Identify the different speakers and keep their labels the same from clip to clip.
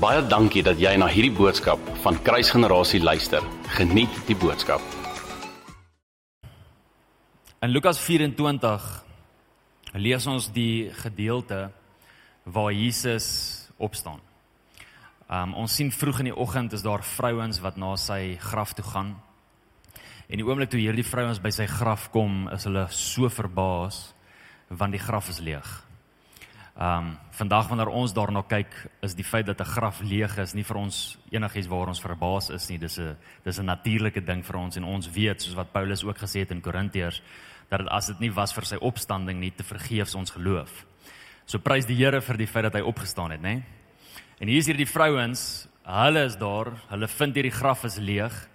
Speaker 1: Baie dankie dat jy na hierdie boodskap van Kruisgenerasie luister. Geniet die boodskap.
Speaker 2: In Lukas 24 lees ons die gedeelte waar Jesus opstaan. Um, ons sien vroeg in die oggend is daar vrouens wat na sy graf toe gaan. En die oomblik toe hierdie vrouens by sy graf kom, is hulle so verbaas want die graf is leeg. Ehm um, vandag wanneer ons daarna kyk, is die feit dat 'n graf leeg is nie vir ons enigiets waar ons verbaas is nie. Dis 'n dis 'n natuurlike ding vir ons en ons weet soos wat Paulus ook gesê het in Korintiërs dat as dit nie was vir sy opstanding nie te vergeefs ons geloof. So prys die Here vir die feit dat hy opgestaan het, nê? En hier is hierdie vrouens, hulle is daar, hulle vind hierdie graf is leeg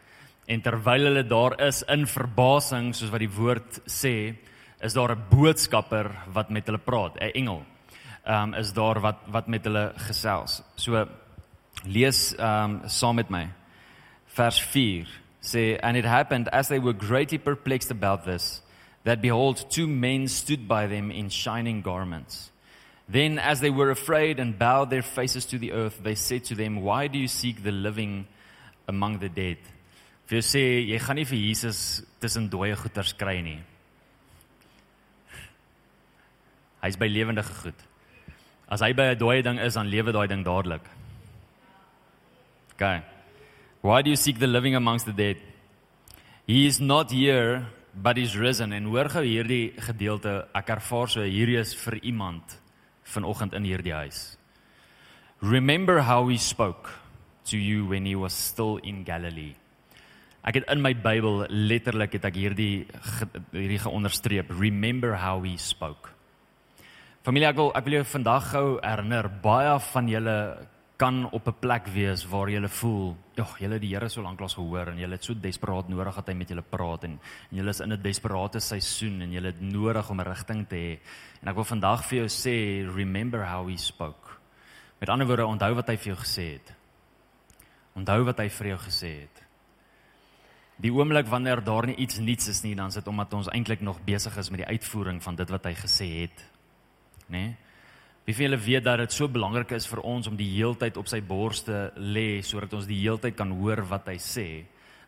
Speaker 2: en terwyl hulle daar is in verbasing soos wat die woord sê, is daar 'n boodskapper wat met hulle praat, 'n engel um, is daar wat wat met hulle gesels. So lees um saam met my. Vers 4 sê and it happened as they were greatly perplexed about this that behold two men stood by them in shining garments. Then as they were afraid and bowed their faces to the earth they said to them why do you seek the living among the dead? Vir sê jy gaan nie vir Jesus tussen dooie goeters kry nie. Hy's by lewendige goed. As hy by 'n dooie ding is, dan lewe daai ding dadelik. Okay. Why do you seek the living amongst the dead? He is not here, but is risen. En hoor gou hierdie gedeelte, ek ervaar so hierdie is vir iemand vanoggend in hierdie huis. Remember how he spoke to you when he was still in Galilee. Ek het in my Bybel letterlik het ek hierdie hierdie geonderstreep. Remember how he spoke. Familie, ek wil ek wil jou vandag gou herinner, baie van julle kan op 'n plek wees waar jy voel, "Ag, julle die Here so lank lank gehoor en julle het so desperaat nodig dat hy met julle praat en en julle is in 'n desperate seisoen en julle het nodig om 'n rigting te hê." En ek wil vandag vir jou sê, "Remember how he spoke." Met ander woorde, onthou wat hy vir jou gesê het. Onthou wat hy vir jou gesê het. Die oomblik wanneer daar nie iets niets is nie, dan is dit omdat ons eintlik nog besig is met die uitvoering van dit wat hy gesê het nê? Nee? Wie van julle weet dat dit so belangrik is vir ons om die heeltyd op sy borste lê sodat ons die heeltyd kan hoor wat hy sê.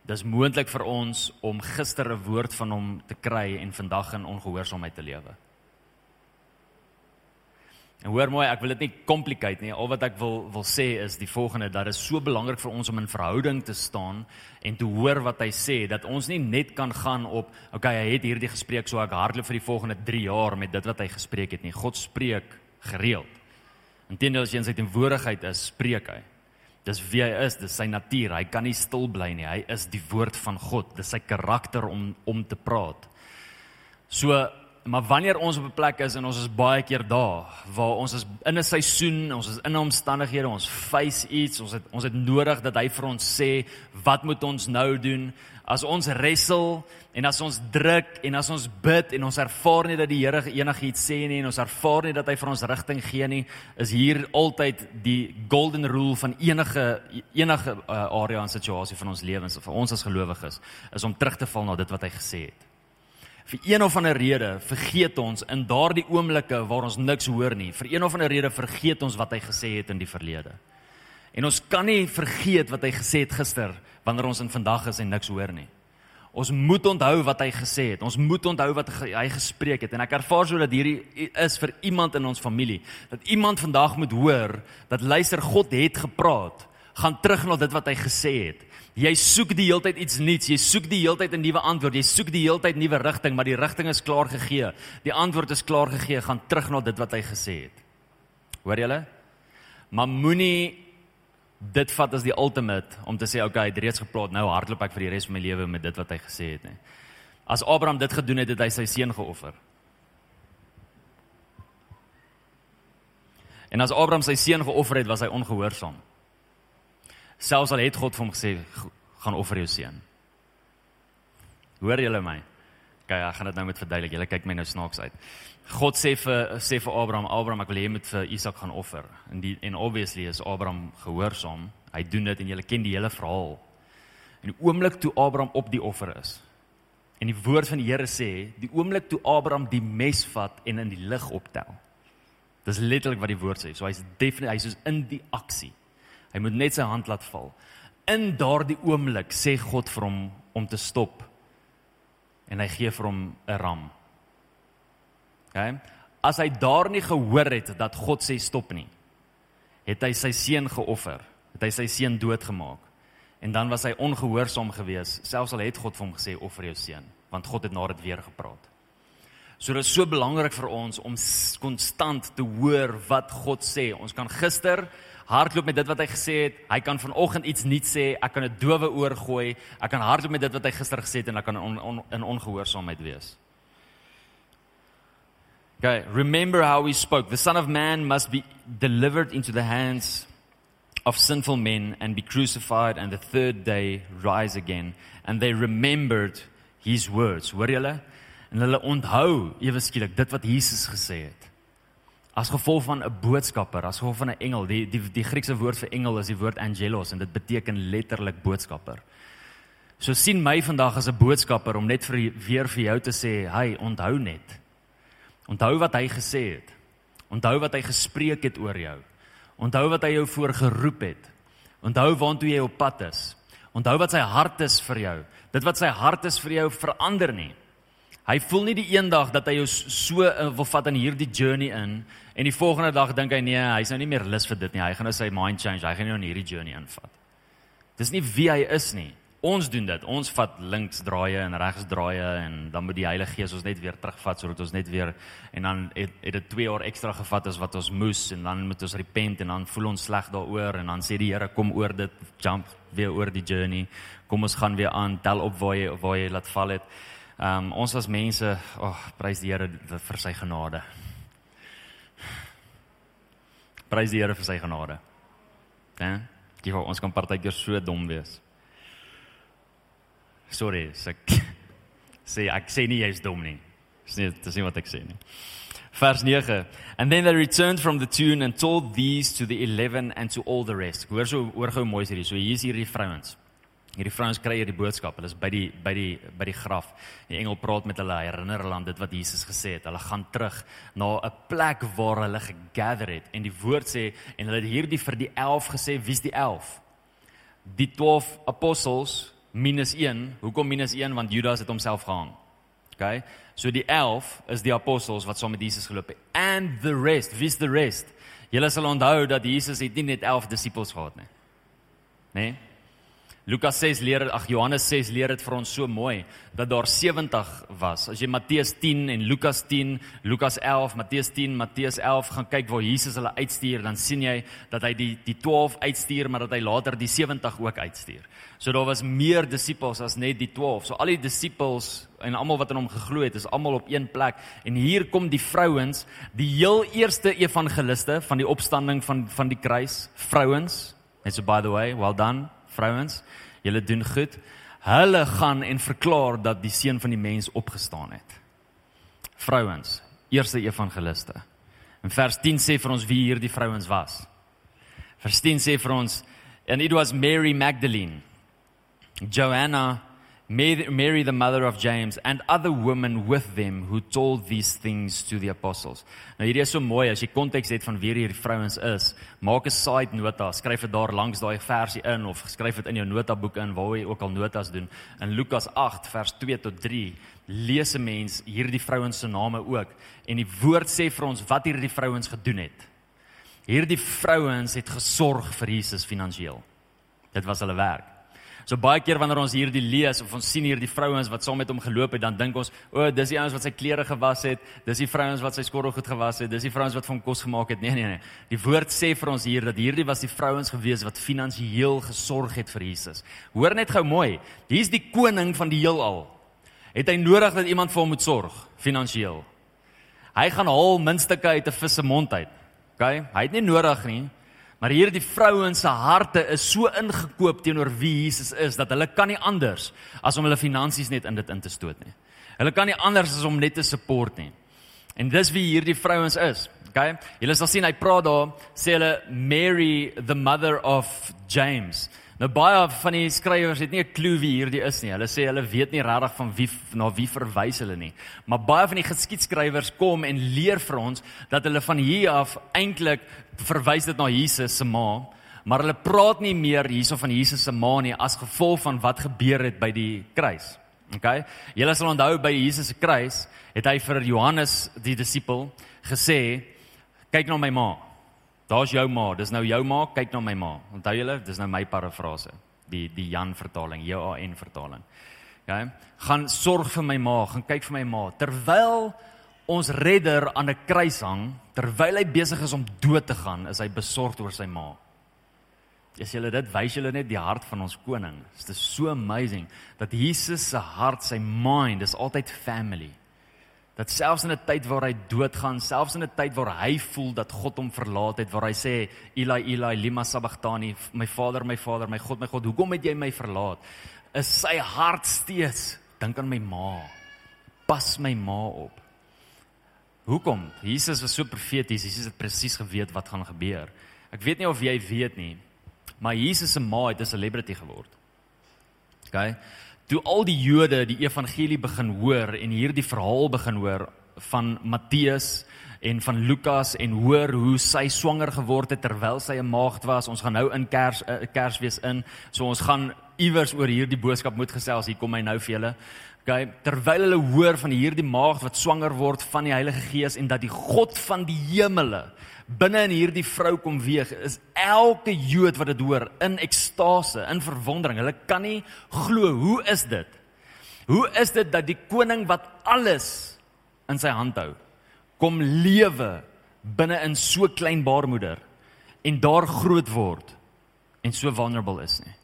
Speaker 2: Dis moontlik vir ons om gister 'n woord van hom te kry en vandag in ongehoorsaamheid te lewe. En hoor mooi, ek wil dit nie complicate nie. Al wat ek wil wil sê is die volgende dat is so belangrik vir ons om in verhouding te staan en te hoor wat hy sê dat ons nie net kan gaan op okay, hy het hierdie gespreek so ek hardloop vir die volgende 3 jaar met dit wat hy gespreek het nie. God spreek gereeld. Inteendeel as jy in sy teenwoordigheid is, spreek hy. Dis wie hy is, dis sy natuur. Hy kan nie stil bly nie. Hy is die woord van God. Dis sy karakter om om te praat. So maar wanneer ons op 'n plek is en ons is baie keer daar waar ons is in 'n seisoen, ons is in 'n omstandighede, ons face iets, ons het ons het nodig dat hy vir ons sê wat moet ons nou doen? As ons wrestle en as ons druk en as ons bid en ons ervaar nie dat die Here enigiets sê nie en ons ervaar nie dat hy vir ons rigting gee nie, is hier altyd die golden rule van enige enige uh, area en situasie van ons lewens vir ons as gelowiges is om terug te val na dit wat hy gesê het vir een of ander rede vergeet ons in daardie oomblikke waar ons niks hoor nie. Vir een of ander rede vergeet ons wat hy gesê het in die verlede. En ons kan nie vergeet wat hy gesê het gister wanneer ons in vandag is en niks hoor nie. Ons moet onthou wat hy gesê het. Ons moet onthou wat hy gespreek het. En ek ervaar so dat hierdie is vir iemand in ons familie. Dat iemand vandag moet hoor dat luister God het gepraat. Gaan terug na dit wat hy gesê het. Jy soek die heeltyd iets nuuts, jy soek die heeltyd 'n nuwe antwoord, jy soek die heeltyd nuwe rigting, maar die rigting is klaar gegee. Die antwoord is klaar gegee, gaan terug na dit wat hy gesê het. Hoor julle? Maar moenie dit vat as die ultimate om te sê okay, hy het reeds gepraat, nou hardloop ek vir die res van my lewe met dit wat hy gesê het nie. As Abraham dit gedoen het, het hy sy seun geoffer. En as Abraham sy seun geoffer het, was hy ongehoorsaam. Selfs al het God vir hom gesê gaan offer jou seun. Hoor julle my? Kyk, ek gaan dit nou met verduidelik. Julle kyk my nou snaaks uit. God sê vir sê vir Abraham, Abraham, ek wil hê jy moet vir Isak gaan offer. En die en obviously is Abraham gehoorsaam. Hy doen dit en julle ken die hele verhaal. En die oomblik toe Abraham op die offer is. En die woord van die Here sê, die oomblik toe Abraham die mes vat en in die lig optel. Dis letterlik wat die woord sê. So hy's definitief hy's soos in die aksie. Hy moet net sy hand laat val. In daardie oomblik sê God vir hom om te stop. En hy gee vir hom 'n ram. OK? As hy daar nie gehoor het dat God sê stop nie, het hy sy seun geoffer. Het hy sy seun doodgemaak. En dan was hy ongehoorsaam geweest, selfs al het God vir hom gesê offer jou seun, want God het na dit weer gepraat. So dit is so belangrik vir ons om konstant te hoor wat God sê. Ons kan gister hardloop met dit wat hy gesê het. Hy kan vanoggend iets nuuts sê. Ek kan 'n dowe oor gooi. Ek kan hardloop met dit wat hy gister gesê het en ek kan on, on, in ongehoorsaamheid wees. Okay, remember how he spoke. The son of man must be delivered into the hands of sinful men and be crucified and the third day rise again. And they remembered his words. Hoor julle? en hulle onthou ewe skielik dit wat Jesus gesê het. As gevolg van 'n boodskapper, as gevolg van 'n engel, die die die Griekse woord vir engel is die woord angelos en dit beteken letterlik boodskapper. So sien my vandag as 'n boodskapper om net vir weer vir jou te sê, "Hy, onthou net. Onthou wat hy gesê het. Onthou wat hy gespreek het oor jou. Onthou wat hy jou voorgeroep het. Onthou waantoe jy op pad is. Onthou wat sy hart is vir jou. Dit wat sy hart is vir jou verander nie." Hy voel nie die een dag dat hy jou so uh, wil vat in hierdie journey in en die volgende dag dink hy nee, hy's nou nie meer lus vir dit nie. Hy gaan nou sy mind change. Hy gaan nie in hierdie journey invat. Dis nie wie hy is nie. Ons doen dit. Ons vat links draaie en regs draaie en dan moet die Heilige Gees ons net weer terugvat sodat ons net weer en dan het dit 2 jaar ekstra gevat as wat ons moes en dan moet ons repent en dan voel ons sleg daaroor en dan sê die Here kom oor dit jump weer oor die journey. Kom ons gaan weer aan tel op waar jy waar jy laat val het. Ehm um, ons as mense, ag, oh, prys die Here vir sy genade. Prys die Here vir sy genade. Né? Jy hoor ons kan partykeer so dom wees. Sorry, ek sê ek sê nie jy's dom nie. Dis nie dis nie wat ek sê nie. Vers 9. And then they returned from the tomb and told these to the 11 and to all the rest. Hoor so hoor gou mooi hierdie. So hier is hierdie vrouens. Hierdie vrouens kry hierdie boodskap. Hulle is by die by die by die graf. Die engel praat met hulle, herinner hulle aan dit wat Jesus gesê het. Hulle gaan terug na 'n plek waar hulle gegather het en die woord sê en hulle het hierdie vir die 11 gesê, wie's die 11? Die 12 apostels minus 1. Hoekom minus 1? Want Judas het homself gehang. OK? So die 11 is die apostels wat saam met Jesus geloop het. And the rest, wie's the rest? Julle sal onthou dat Jesus het nie net 11 disippels gehad nie. Né? Nee? Lukas 6 leer ag Johannes 6 leer dit vir ons so mooi dat daar 70 was. As jy Matteus 10 en Lukas 10, Lukas 11, Matteus 10, Matteus 11 gaan kyk waar Jesus hulle uitstuur, dan sien jy dat hy die die 12 uitstuur, maar dat hy later die 70 ook uitstuur. So daar was meer disippels as net die 12. So al die disippels en almal wat in hom geglo het, is almal op een plek. En hier kom die vrouens, die heel eerste evangeliste van die opstanding van van die kruis, vrouens. And so by the way, well done vrouens, julle doen goed. Hulle gaan en verklaar dat die seun van die mens opgestaan het. Vrouens, eerste evangeliste. In vers 10 sê vir ons wie hierdie vrouens was. Vers 10 sê vir ons and it was Mary Magdalene, Joanna Mary, the mother of James, and other women with them who told these things to the apostles. Nou hierdie is so mooi as jy konteks het van wie hierdie vrouens is. Maak 'n side nota, skryf dit daar langs daai versie in of skryf dit in jou notaboek in waar jy ook al notas doen. In Lukas 8 vers 2 tot 3 lees 'n mens hierdie vrouens se name ook en die woord sê vir ons wat hierdie vrouens gedoen het. Hierdie vrouens het gesorg vir Jesus finansiëel. Dit was hulle werk. So baie keer wanneer ons hierdie lees of ons sien hierdie vrouens wat saam met hom geloop het, dan dink ons, o, oh, dis die ouens wat sy klere gewas het, dis die vrouens wat sy skottelgoed gewas het, dis die vrouens wat hom kos gemaak het. Nee, nee, nee. Die woord sê vir ons hier dat hierdie was die vrouens gewees wat finansiëel gesorg het vir Jesus. Hoor net gou mooi. Hier's die koning van die heelal. Het hy nodig dat iemand vir hom moet sorg finansiëel? Hy gaan haal minstukke uit 'n vis se mond uit. OK? Hy het nie nodig nie. Maar hierdie vrouens se harte is so ingekoop teenoor wie Jesus is dat hulle kan nie anders as om hulle finansies net in dit in te stoot nie. Hulle kan nie anders as om net te support nie. En dis wie hierdie vrouens is. Okay? Julle sal sien hy praat daar sê hulle Mary the mother of James. Nou baie van die skrywers het nie 'n klou wie hierdie is nie. Hulle sê hulle weet nie regtig van wie na wie verwys hulle nie. Maar baie van die geskiedskrywers kom en leer vir ons dat hulle van hier af eintlik verwys dit na Jesus se ma, maar hulle praat nie meer hierso van Jesus se ma nie as gevolg van wat gebeur het by die kruis. OK? Julle sal onthou by Jesus se kruis het hy vir Johannes die disipel gesê kyk na my ma. Daar's jou ma, dis nou jou ma, kyk na my ma. Onthou julle, dis nou my parafrase, die die Jan vertaling, JAN vertaling. OK? Gaan sorg vir my ma, gaan kyk vir my ma terwyl ons redder aan 'n kruis hang, terwyl hy besig is om dood te gaan, is hy besorgd oor sy ma. As julle dit wys julle net die hart van ons koning. Dit is so amazing dat Jesus se hart, sy mind is altyd family. Dat selfs in 'n tyd waar hy doodgaan, selfs in 'n tyd waar hy voel dat God hom verlaat het, waar hy sê Eli Eli lima sabachthani, my Vader, my Vader, my God, my God, hoekom het jy my verlaat? Is sy hart steeds dink aan my ma. Pas my ma op. Hoekom? Jesus was so profeties, Jesus het presies geweet wat gaan gebeur. Ek weet nie of jy weet nie, maar Jesus se ma het 'n celebrity geword. OK. Toe al die Jode die evangelie begin hoor en hierdie verhaal begin hoor van Matteus en van Lukas en hoor hoe sy swanger geword het terwyl sy 'n maagd was. Ons gaan nou in Kers uh, Kersfees in. So ons gaan iewers oor hierdie boodskap moet gesels. Hier kom hy nou vir julle. OK, terwyl hulle hoor van hierdie maagd wat swanger word van die Heilige Gees en dat die God van die hemele binne in hierdie vrou kom weeg, is elke Jood wat dit hoor in ekstase, in verwondering. Hulle kan nie glo, hoe is dit? Hoe is dit dat die koning wat alles in sy hand hou, kom lewe binne in so klein baarmoeder en daar groot word en so vulnerable is nie?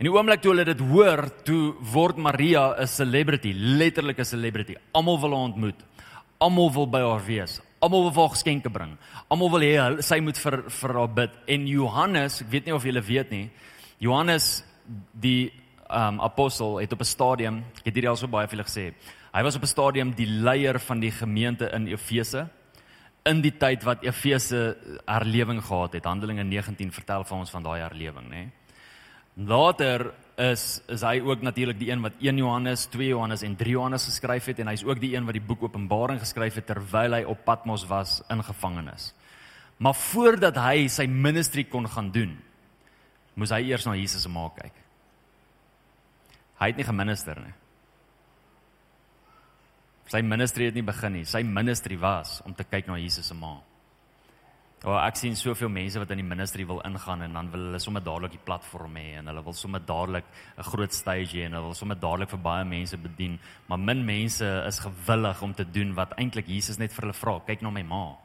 Speaker 2: En die oomblik toe hulle dit hoor, toe word Maria 'n celebrity, letterlik 'n celebrity. Almal wil haar ontmoet. Almal wil by haar wees. Almal wil haar geskenke bring. Almal wil hê sy moet vir vir haar bid. En Johannes, ek weet nie of julle weet nie, Johannes die um apostel het op 'n stadium, ek het hierdie al so baie vir julle gesê. Hy was op 'n stadium die leier van die gemeente in Efese in die tyd wat Efese herlewing gehad het. Handelinge 19 vertel vir ons van daai herlewing, nê. Later is is hy ook natuurlik die een wat 1 Johannes, 2 Johannes en 3 Johannes geskryf het en hy's ook die een wat die boek Openbaring geskryf het terwyl hy op Patmos was in gevangenis. Maar voordat hy sy ministry kon gaan doen, moes hy eers na Jesus se ma kyk. Hy het nie geminister nie. Sy ministry het nie begin nie. Sy ministry was om te kyk na Jesus se ma. Ja, ek sien soveel mense wat in die ministry wil ingaan en dan wil hulle sommer dadelik die platform hê en hulle wil sommer dadelik 'n groot stage hê en hulle wil sommer dadelik vir baie mense bedien, maar min mense is gewillig om te doen wat eintlik Jesus net vir hulle vra. Kyk na my ma.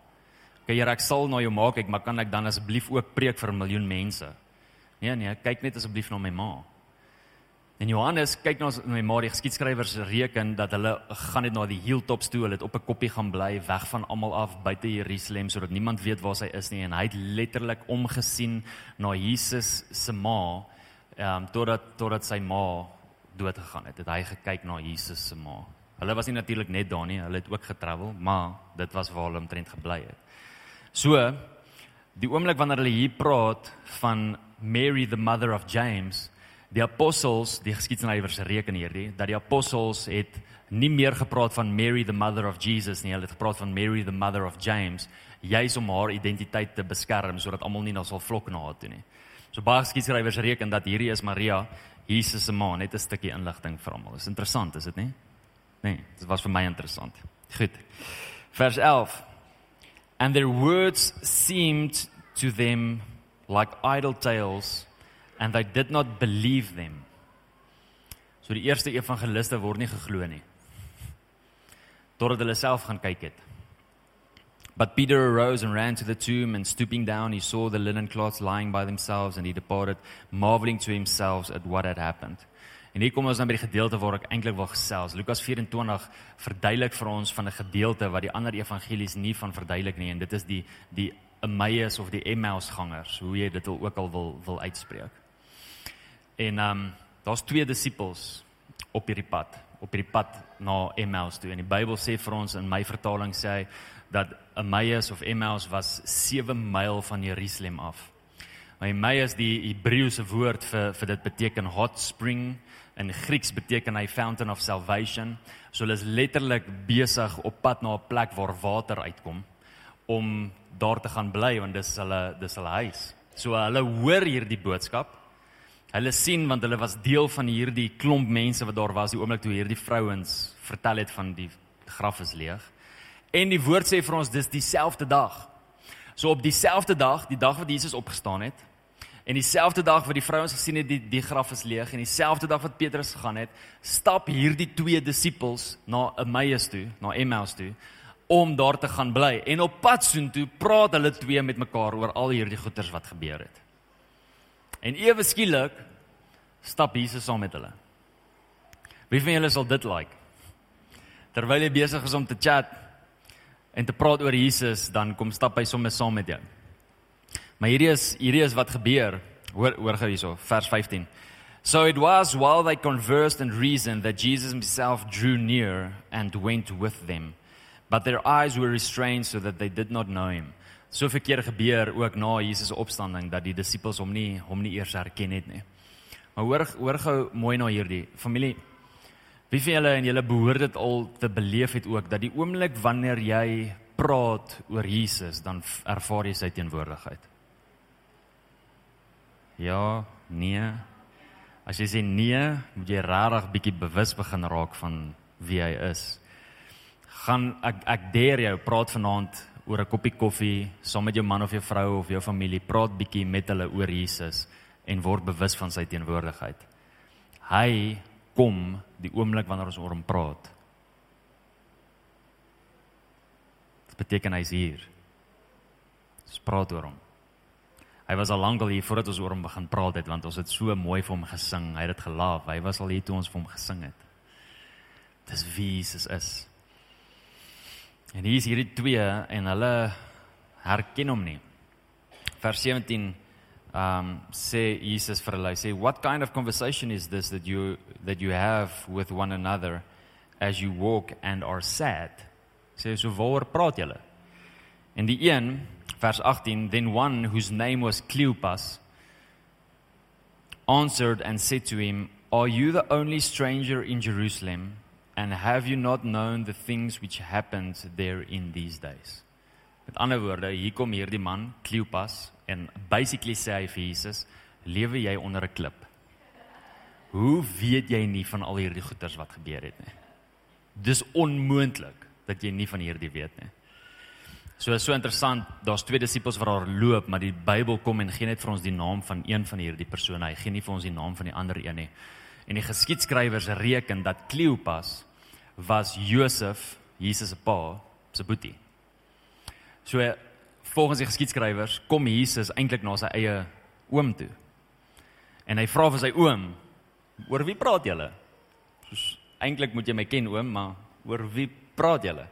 Speaker 2: Kyk hier ek sal na jou ma kyk, maar kan ek dan asseblief ook preek vir 'n miljoen mense? Nee nee, kyk net asseblief na my ma. En Johannes kyk na my maar die geskiedskrywers reken dat hulle gaan net na die hilltops toe, hulle het op 'n koppie gaan bly weg van almal af buite Jerusalem sodat niemand weet waar sy is nie en hy het letterlik omgesien na Jesus se ma ehm um, totdat totdat sy ma dood gegaan het. Het hy gekyk na Jesus se ma. Hulle was nie natuurlik net daar nie, hulle het ook getravel, maar dit was waar hulle omtrent gebly het. So die oomblik wanneer hulle hier praat van Mary the mother of James die apostles, die geskiedskrywers reken hierdie dat die apostles het nie meer gepraat van Mary the mother of Jesus nie, hulle het gepraat van Mary the mother of James, juis om haar identiteit te beskerm sodat almal nie nou sal vlok na haar toe nie. So baie geskiedskrywers reken dat hierdie is Maria, Jesus se ma, net 'n stukkie inligting vir almal. Is interessant, is dit nie? Nee, dit was vir my interessant. Goed. Vers 11. And their words seemed to them like idle tales and they did not believe them. So die eerste evangeliste word nie geglo nie. Totdat hulle self gaan kyk het. But Peter arose and ran to the tomb and stooping down he saw the linen cloths lying by themselves and he departed marveling to himself at what had happened. En hier kom ons dan by die gedeelte waar ek eintlik wil gesels. Lukas 24 verduidelik vir ons van 'n gedeelte wat die ander evangelies nie van verduidelik nie en dit is die die Emmaus of die Emmaus gangers, hoe jy dit ook al wil wil uitspreek. En ehm um, daar's twee disippels op hierdie pad, op hierdie pad na Emmaus toe. En die Bybel sê vir ons in my vertaling sê hy dat Emmaus of Emmaus was 7 myl van Jerusalem af. Maar Emmaus die Hebreëse woord vir vir dit beteken hot spring in Grieks beteken hy fountain of salvation. So hulle is letterlik besig op pad na 'n plek waar water uitkom om daar te gaan bly want dis hulle dis hulle huis. So hulle hoor hierdie boodskap. Hulle sien want hulle was deel van hierdie klomp mense wat daar was die oomblik toe hierdie vrouens vertel het van die graf is leeg. En die woord sê vir ons dis dieselfde dag. So op dieselfde dag, die dag wat Jesus opgestaan het, en dieselfde dag wat die vrouens gesien het die die graf is leeg en dieselfde dag wat Petrus gegaan het, stap hierdie twee disippels na Emmaus toe, na Emmaus toe om daar te gaan bly. En op pad soontoe praat hulle twee met mekaar oor al hierdie goeters wat gebeur het. En ewe skielik stap Jesus saam met hulle. Wie van julle sal dit like? Terwyl jy besig is om te chat en te praat oor Jesus, dan kom stap hy sommer saam met jou. Maar hierdie is hierdie is wat gebeur. Hoor hoor gou hierso, vers 15. So it was while they conversed and reasoned that Jesus himself drew near and went with them. But their eyes were restrained so that they did not know him. So verkeer gebeur ook na Jesus se opstanding dat die disippels hom nie hom nie eers herken het nie. Maar hoor hoor gou mooi na hierdie familie. Wie van julle en julle behoort dit al te beleef het ook dat die oomblik wanneer jy praat oor Jesus dan ervaar jy sy teenwoordigheid. Ja, nee. As jy sê nee, moet jy regtig bietjie bewus begin raak van wie hy is. Gaan ek ek dare jou praat vanaand oor 'n koppie koffie saam met jou man of jou vrou of jou familie, praat bietjie met hulle oor Jesus en word bewus van sy teenwoordigheid. Hy kom die oomblik wanneer ons oor hom praat. Dit beteken hy's hier. Ons praat oor hom. Hy was al lank al hier voordat ons oor hom begin praat het want ons het so mooi vir hom gesing. Hy het dit gelaaf. Hy was al hier toe ons vir hom gesing het. Dis wie Jesus is. En hier is hierdie twee en hulle herken hom nie. Vers 17 um sê Jesus vir hulle sê what kind of conversation is this that you that you have with one another as you walk and are sad? Sê so waar praat julle? En die een vers 18 then one whose name was Cleopas answered and said to him are you the only stranger in Jerusalem and have you not known the things which happened there in these days Met ander woorde hier kom hierdie man Cleopas en basically sê hy vir Jesus lewe jy onder 'n klip Hoe weet jy nie van al hierdie goeters wat gebeur het nie Dis onmoontlik dat jy nie van hierdie weet nie So is so interessant, daar's twee disippels wat daar loop, maar die Bybel kom en gee net vir ons die naam van een van hierdie persone. Hy gee nie vir ons die naam van die ander een nie. En die geskiedskrywers reken dat Kleopas was Josef, Jesus se pa, se boetie. So volgens die geskiedskrywers kom Jesus eintlik na sy eie oom toe. En hy vra vir sy oom: "Oor wie praat julle?" Soos eintlik moet jy my ken oom, maar oor wie praat julle?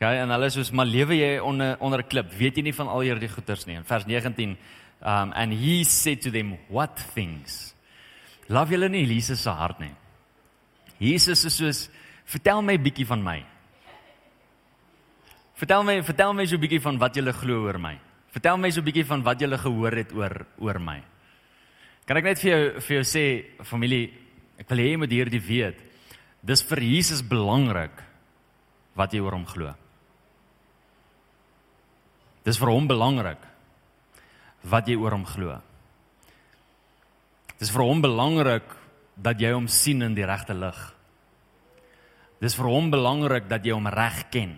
Speaker 2: Ja, en hulle sê, "Maar lewe jy onder onder 'n klip? Weet jy nie van al hierdie goeters nie?" In vers 19, um and he said to them, "What things?" Love julle nie Jesus se hart nie. Jesus is soos, "Vertel my 'n bietjie van my." Vertel my, vertel my so 'n bietjie van wat julle glo oor my. Vertel my so 'n bietjie van wat julle gehoor het oor oor my. Kan ek net vir jou vir jou sê, familie, ek wil hê jy moet hierdie weet. Dis vir Jesus belangrik wat jy oor hom glo. Dis vir hom belangrik wat jy oor hom glo. Dis vir hom belangrik dat jy hom sien in die regte lig. Dis vir hom belangrik dat jy hom reg ken.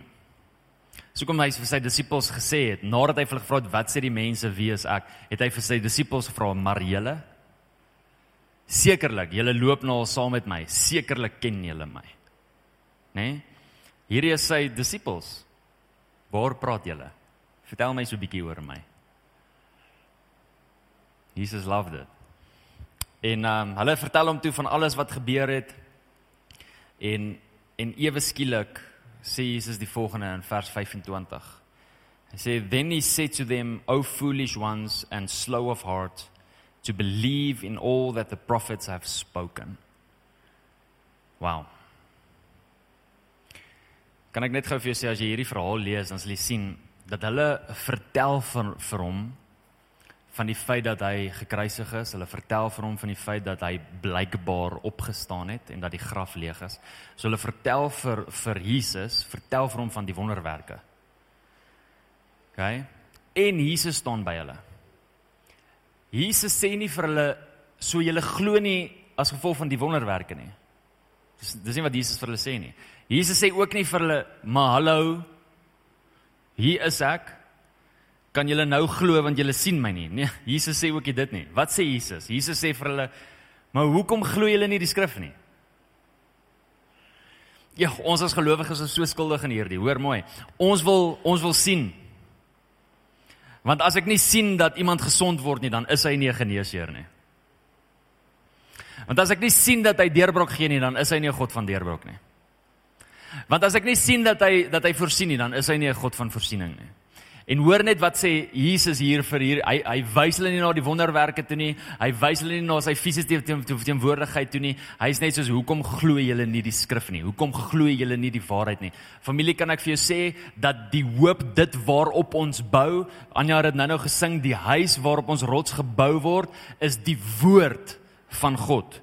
Speaker 2: So kom hy vir sy disippels gesê het, nadat hy hulle gevra het wat sê die mense wie is ek, het hy vir sy disippels gevra, "Maar julle? Sekerlik, julle loop nou al saam met my. Sekerlik ken julle my." Né? Nee? Hierdie is sy disippels. Waar praat julle? Vertel my so 'n bietjie oor my. Jesus loved it. En ehm um, hulle vertel hom toe van alles wat gebeur het. En en ewe skielik sê Jesus die volgende in vers 25. Hy sê then he said to them, "O foolish ones and slow of heart to believe in all that the prophets have spoken." Wow. Kan ek net gou vir jou sê as jy hierdie verhaal lees, dan sal jy sien dat hulle vertel van vir hom van die feit dat hy gekruisig is. Hulle vertel vir hom van die feit dat hy blykbaar opgestaan het en dat die graf leeg is. So hulle vertel vir vir Jesus, vertel vir hom van die wonderwerke. OK? En Jesus staan by hulle. Jesus sê nie vir hulle so julle glo nie as gevolg van die wonderwerke nie. Dis dis nie wat Jesus vir hulle sê nie. Jesus sê ook nie vir hulle, "Maar hallo, hier is ek." Kan julle nou glo want julle sien my nie? Nee, Jesus sê ook dit nie. Wat sê Jesus? Jesus sê vir hulle, "Maar hoekom glo julle nie die skrif nie?" Ja, ons as gelowiges is so skuldig in hierdie. Hoor mooi. Ons wil ons wil sien. Want as ek nie sien dat iemand gesond word nie, dan is hy nie 'n geneesheer nie. Want as ek nie sien dat hy deurbrok gee nie, dan is hy nie 'n God van deurbrok nie. Want as ek nie sien dat hy dat hy voorsien nie, dan is hy nie 'n God van voorsiening nie. En hoor net wat sê Jesus hier vir hier. Hy hy wys hulle nie na die wonderwerke toe nie. Hy wys hulle nie na sy fisiese teenwoordigheid toe nie. Hy's net soos hoekom glo julle nie die skrif nie? Hoekom glo julle nie die waarheid nie? Familie, kan ek vir jou sê dat die hoop dit waarop ons bou, Anja het nou-nou gesing, die huis waarop ons rots gebou word, is die woord van God.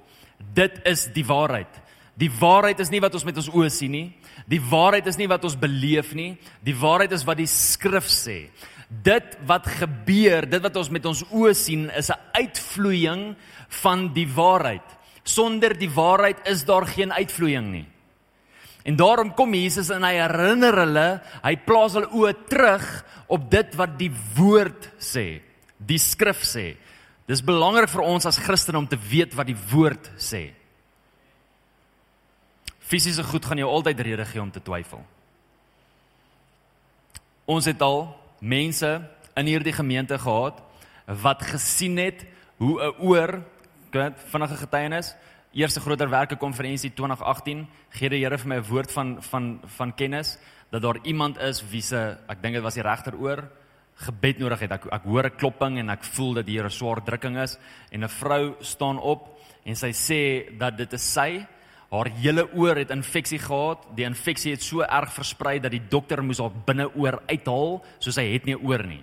Speaker 2: Dit is die waarheid. Die waarheid is nie wat ons met ons oë sien nie. Die waarheid is nie wat ons beleef nie. Die waarheid is wat die skrif sê. Dit wat gebeur, dit wat ons met ons oë sien, is 'n uitvloeiing van die waarheid. Sonder die waarheid is daar geen uitvloeiing nie. En daarom kom Jesus en hy herinner hulle, hy plaas hulle oë terug op dit wat die woord sê, die skrif sê. Dis belangrik vir ons as Christene om te weet wat die woord sê. Fisiese goed gaan jou altyd rede gee om te twyfel. Ons het al mense in hierdie gemeente gehad wat gesien het hoe 'n oor, vinnige getuienis, eerste groter werke konferensie 2018, gee die Here vir my 'n woord van van van kennis dat daar iemand is wie se ek dink dit was die regteroor gebed nodig het. Ek ek hoor 'n klopping en ek voel dat hier 'n swaar drukking is en 'n vrou staan op en sy sê dat dit is sy Haar hele oor het infeksie gehad. Die infeksie het so erg versprei dat die dokter moes haar binneoor uithaal, so sy het nie oor nie.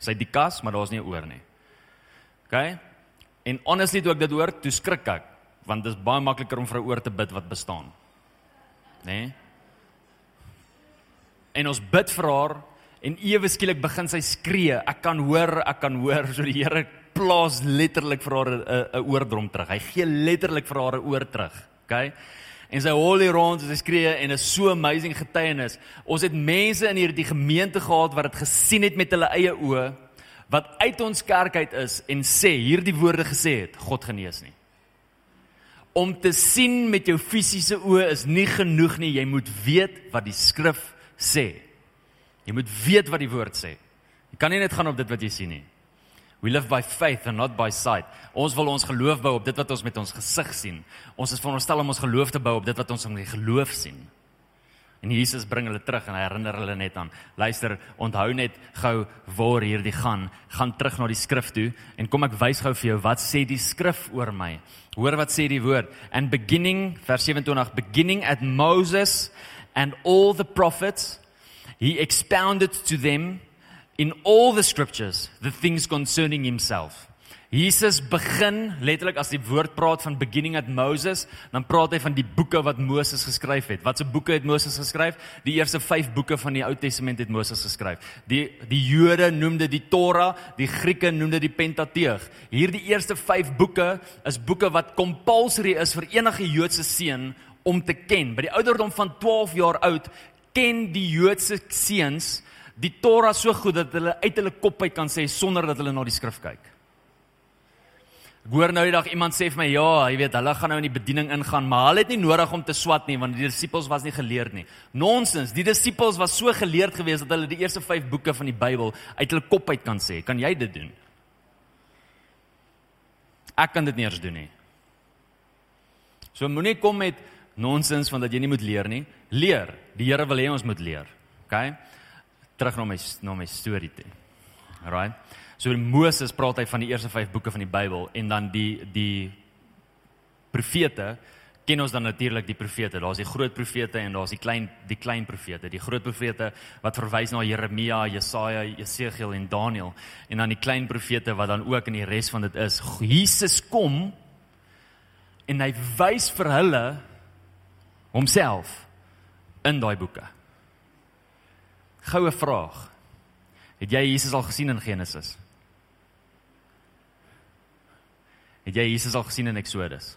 Speaker 2: Sy het die kas, maar daar's nie oor nie. OK? En honestly toe ek dit hoor, toe skrik ek, want dit is baie makliker om vir 'n oor te bid wat bestaan. Né? Nee? En ons bid vir haar en ewe skielik begin sy skree. Ek kan hoor, ek kan hoor so die Here plaas letterlik vir haar 'n oordrom terug. Hy gee letterlik vir haar 'n oor terug okay? En sy holy rond, sy skree en is so amazing getuienis. Ons het mense in hierdie gemeente gehad wat dit gesien het met hulle eie oë wat uit ons kerk uit is en sê hierdie woorde gesê het, God genees nie. Om te sien met jou fisiese oë is nie genoeg nie, jy moet weet wat die skrif sê. Jy moet weet wat die woord sê. Jy kan nie net gaan op dit wat jy sien nie. We live by faith and not by sight. Ons wil ons geloof bou op dit wat ons met ons gesig sien. Ons is veronderstel om ons geloof te bou op dit wat ons met geloof sien. En Jesus bring hulle terug en herinner hulle net aan. Luister, onthou net gou waar hierdie gaan. Gaan terug na die skrif toe en kom ek wys gou vir jou wat sê die skrif oor my. Hoor wat sê die woord. And beginning vers 27 beginning at Moses and all the prophets he expounded to them in all the scriptures the things concerning himself. Jesus begin letterlik as die woord praat van beginning at Moses, dan praat hy van die boeke wat Moses geskryf het. Watse boeke het Moses geskryf? Die eerste 5 boeke van die Ou Testament het Moses geskryf. Die die Jode noem dit die Torah, die Grieke noem dit die Pentateug. Hierdie eerste 5 boeke is boeke wat compulsory is vir enige Joodse seun om te ken. By die ouderdom van 12 jaar oud ken die Joodse seuns die Torah so goed dat hulle uit hulle kop uit kan sê sonder dat hulle na die skrif kyk. Ek hoor nou die dag iemand sê vir my, ja, jy weet, hulle gaan nou in die bediening ingaan, maar hulle het nie nodig om te swat nie want die disippels was nie geleerd nie. Nonsens, die disippels was so geleerd geweest dat hulle die eerste 5 boeke van die Bybel uit hulle kop uit kan sê. Kan jy dit doen? Ek kan dit nie eens doen nie. So moenie kom met nonsens van dat jy nie moet leer nie. Leer. Die Here wil hê ons moet leer. OK? Terug na my na my storie toe. Alright. So Moses praat hy van die eerste 5 boeke van die Bybel en dan die die profete ken ons dan natuurlik die profete. Daar's die groot profete en daar's die klein die klein profete. Die groot profete wat verwys na Jeremia, Jesaja, Jesegiel en Daniël en dan die klein profete wat dan ook in die res van dit is. Jesus kom en hy wys vir hulle homself in daai boeke. Goue vraag. Het jy Jesus al gesien in Genesis? Het jy Jesus al gesien in Exodus?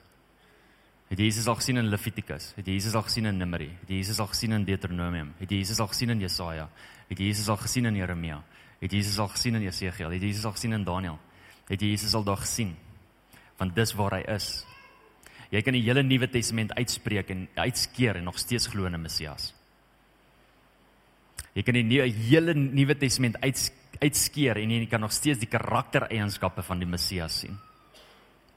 Speaker 2: Het jy Jesus al gesien in Levitikus? Het jy Jesus al gesien in Numeri? Het jy Jesus al gesien in Deuteronomium? Het jy Jesus al gesien in Jesaja? Het jy Jesus al gesien in Jeremia? Het jy Jesus al gesien in Jesegiel? Het jy Jesus al gesien in Daniël? Het jy Jesus al daar gesien? Want dis waar hy is. Jy kan die hele Nuwe Testament uitspreek en uitskeer en nog steeds glo in 'n Messias. Jy kan die nuwe hele Nuwe Testament uits, uitskeer en jy kan nog steeds die karaktereienskappe van die Messias sien.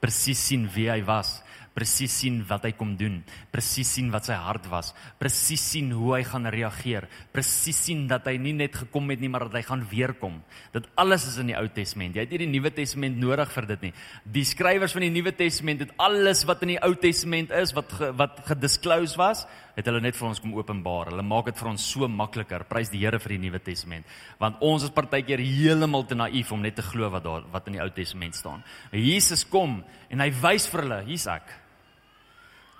Speaker 2: Presies sien wie hy was, presies sien wat hy kom doen, presies sien wat sy hart was, presies sien hoe hy gaan reageer, presies sien dat hy nie net gekom het nie, maar dat hy gaan weer kom. Dit alles is in die Ou Testament. Jy het nie die Nuwe Testament nodig vir dit nie. Die skrywers van die Nuwe Testament het alles wat in die Ou Testament is wat ge, wat gedisclose was, het hulle net vir ons kom openbaar. Hulle maak dit vir ons so makliker. Prys die Here vir die Nuwe Testament. Want ons is partykeer heeltemal te naïef om net te glo wat daar wat in die Ou Testament staan. Jesus kom en hy wys vir hulle, hier's ek.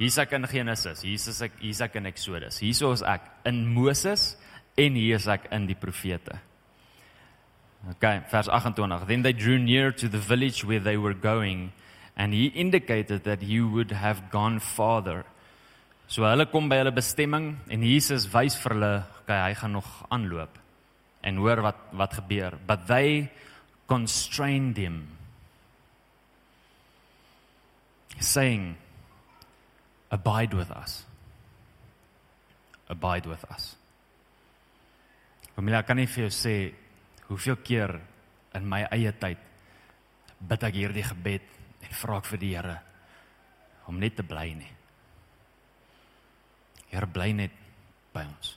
Speaker 2: Hier's ek in Genesis, hier's ek, hier's ek in Exodus. Hierso is ek in Moses en hier is ek in die profete. Okay, vers 28. Then they drew near to the village where they were going and he indicated that he would have gone farther. So hulle kom by hulle bestemming en Jesus wys vir hulle, okay, hy gaan nog aanloop. En hoor wat wat gebeur. But they constrained him saying abide with us. Abide with us. Familie, kan nie vir jou sê hoeveel keer in my eie tyd bid ek hierdie gebed en vra ek vir die Here om net te bly nie. Here bly net by ons.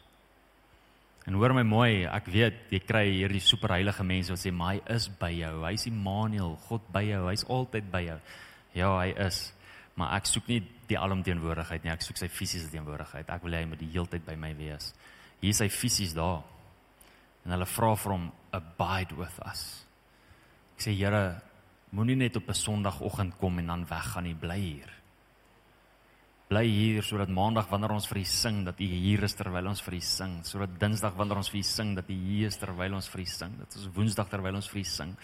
Speaker 2: En hoor my mooi, ek weet jy kry hierdie superheilige mense wat sê my is by jou. Hy's Immanuel, God by jou. Hy's altyd by jou. Ja, hy is. Maar ek soek nie die alomteenwoordigheid nie. Ek soek sy fisiese teenwoordigheid. Ek wil hê hy moet die heeltyd by my wees. Hier is hy fisies daar. En hulle vra vir hom abide with us. Ek sê Here, moenie net op 'n Sondagoggend kom en dan weggaan nie, bly hier. Bly hier sodat Maandag wanneer ons vir U sing dat U hier is terwyl ons vir U sing, sodat Dinsdag wanneer ons vir U sing dat U hier is terwyl ons vir U sing, dat ons Woensdag terwyl ons vir U sing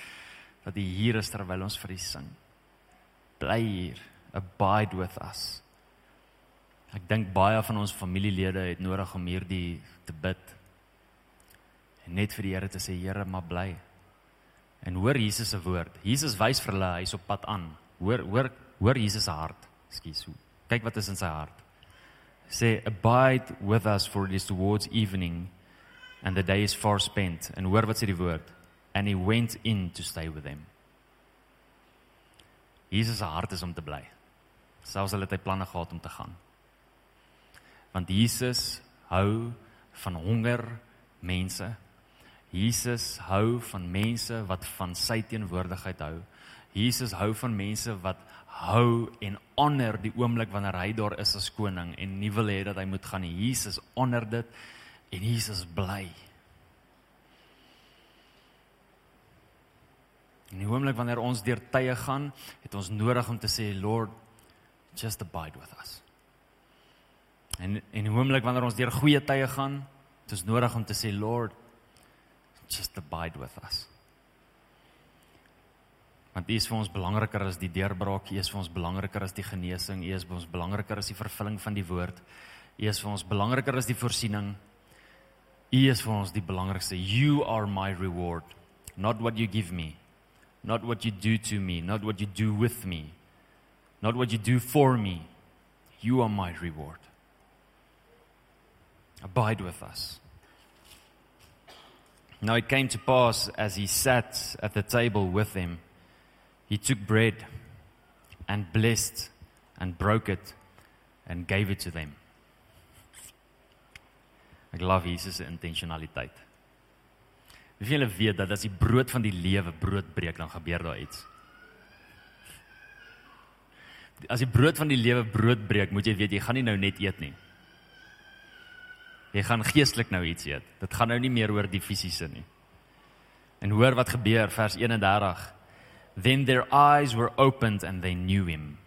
Speaker 2: dat U hier is terwyl ons vir U sing. Bly hier abide with us. Ek dink baie van ons familielede het nodig om hierdie te bid. En net vir die Here te sê Here, maar bly. En hoor Jesus se woord. Jesus wys vir hulle hy's op pad aan. Hoor hoor hoor Jesus se hart. Ekskuus. Kyk wat is in sy hart. Sê abide with us for it is towards evening and the day is far spent. En hoor wat sê die woord. And he went in to stay with them. Jesus se hart is om te bly selfs al het hy planne gehad om te gaan. Want Jesus hou van honger mense. Jesus hou van mense wat van sy teenwoordigheid hou. Jesus hou van mense wat hou en honor die oomblik wanneer hy daar is as koning en nie wil hê dat hy moet gaan nie. Jesus honor dit en Jesus bly. En die oomblik wanneer ons deur tye gaan, het ons nodig om te sê Lord, just abide with us. En en die oomblik wanneer ons deur goeie tye gaan, dit is nodig om te sê Lord, just abide with us. Want U is vir ons belangriker as die deurbraak, U is vir ons belangriker as die genesing, U is vir ons belangriker as die vervulling van die woord. U is vir ons belangriker as die voorsiening. U is vir ons die belangrikste. You are my reward, not what you give me, not what you do to me, not what you do with me, not what you do for me. You are my reward. Abide with us. Now it came to pass as he sat at the table with them, he took bread and blessed and broke it and gave it to them. Ek love Jesus se intentionaliteit. Wie julle weet dat as die brood van die lewe brood breek dan gebeur daar iets as die brood van die lewe brood breek, moet jy weet jy gaan nie nou net eet nie. Jy gaan geestelik nou iets eet. Dit gaan nou nie meer oor die fisiese nie. En hoor wat gebeur vers 31. Then their eyes were opened and they knew him.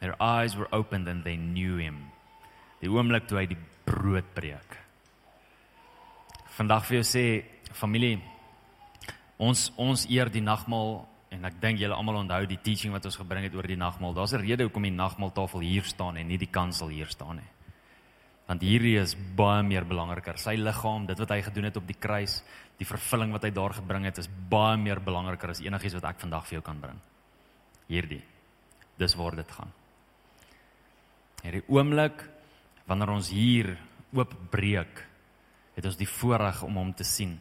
Speaker 2: Their eyes were opened and they knew him. Die oomblik toe hy die brood breek. Vandag vir jou sê familie ons ons eer die nagmaal en ek dink julle almal onthou die teaching wat ons gebring het oor die nagmaal. Daar's 'n rede hoekom die nagmaaltafel hier staan en nie die kansel hier staan nie. Want hierdie is baie meer belangriker. Sy liggaam, dit wat hy gedoen het op die kruis, die vervulling wat hy daar gebring het, is baie meer belangriker as enigiets wat ek vandag vir jou kan bring. Hierdie. Dis waar dit gaan. Hierdie oomblik wanneer ons hier oopbreek, het ons die voorreg om hom te sien.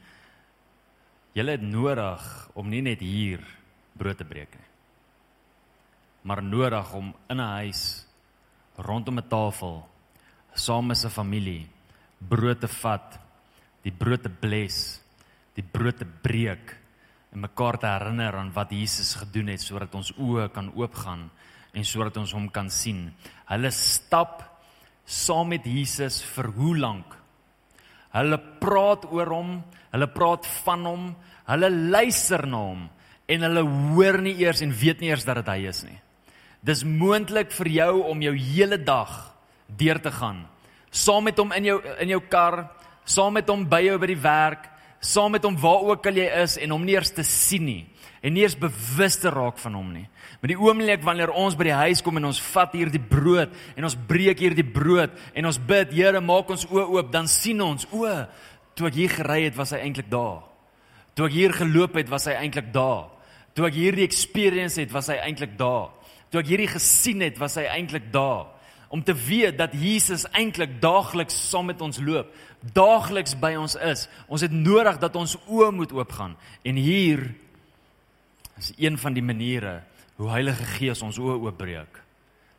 Speaker 2: Julle het nodig om nie net hier brood te breek nie. Maar nodig om in 'n huis rondom 'n tafel saam met 'n familie brood te vat, die brood te bless, die brood te breek en mekaar te herinner aan wat Jesus gedoen het sodat ons oë kan oopgaan en sodat ons hom kan sien. Hulle stap saam met Jesus vir hoe lank? Hulle praat oor hom, hulle praat van hom, hulle luister na hom en hulle hoor nie eers en weet nie eers dat dit hy is nie. Dis moontlik vir jou om jou hele dag deur te gaan saam met hom in jou in jou kar, saam met hom by jou by die werk, saam met hom waar ook al jy is en hom nie eers te sien nie en nie eers bewus te raak van hom nie. Met die oomblik wanneer ons by die huis kom en ons vat hier die brood en ons breek hier die brood en ons bid, Here, maak ons oë oop, dan sien ons, o, toe ek hier gery het, was hy eintlik daar. Toe ek hier geloop het, was hy eintlik daar. Toe ek hierdie experience het, was hy eintlik daar. Toe ek hierdie gesien het, was hy eintlik daar. Om te weet dat Jesus eintlik daagliks saam met ons loop, daagliks by ons is. Ons het nodig dat ons oë moet oopgaan. En hier is een van die maniere hoe Heilige Gees ons oë oopbreek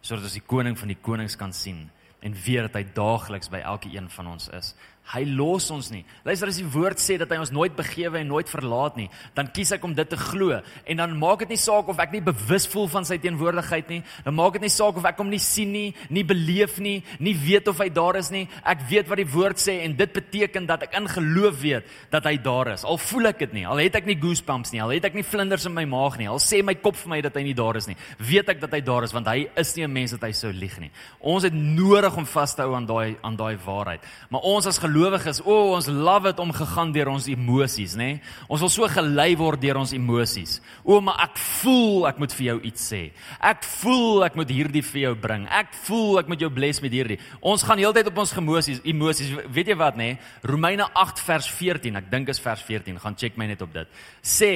Speaker 2: sodat ons die koning van die konings kan sien en weet dat hy daagliks by elke een van ons is. Hy los ons nie. Luister as die woord sê dat hy ons nooit begewe en nooit verlaat nie, dan kies ek om dit te glo en dan maak dit nie saak of ek nie bewus voel van sy teenwoordigheid nie. Dan maak dit nie saak of ek hom nie sien nie, nie beleef nie, nie weet of hy daar is nie. Ek weet wat die woord sê en dit beteken dat ek in geloof weet dat hy daar is. Al voel ek dit nie, al het ek nie goosebumps nie, al het ek nie vlinders in my maag nie, al sê my kop vir my dat hy nie daar is nie. Weet ek dat hy daar is want hy is nie 'n mens wat hy sou lieg nie. Ons het nodig om vas te hou aan daai aan daai waarheid. Maar ons as gelowiges, o, oh, ons love dit om gegaan deur ons emosies, nê? Nee? Ons wil so gelei word deur ons emosies. O, oh, maar ek voel ek moet vir jou iets sê. Ek voel ek moet hierdie vir jou bring. Ek voel ek moet jou bless met hierdie. Ons gaan heeltyd op ons emosies, emosies. Weet jy wat, nê? Nee? Romeine 8 vers 14, ek dink is vers 14, gaan check my net op dit. Sê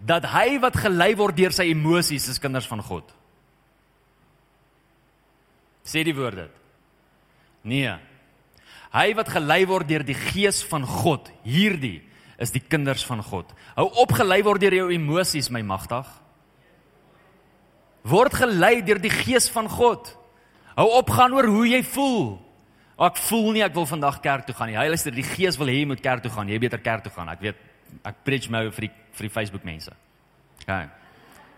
Speaker 2: dat hy wat gelei word deur sy emosies is kinders van God. Sê die woord dit. Nee. Hy wat gelei word deur die gees van God, hierdie is die kinders van God. Hou op gelei word deur jou emosies, my magtig. Word gelei deur die gees van God. Hou op gaan oor hoe jy voel. Ek voel nie ek wil vandag kerk toe gaan nie. Hy luister, die gees wil hê jy moet kerk toe gaan. Jy beter kerk toe gaan. Ek weet ek preach my vir die vir die Facebook mense. OK.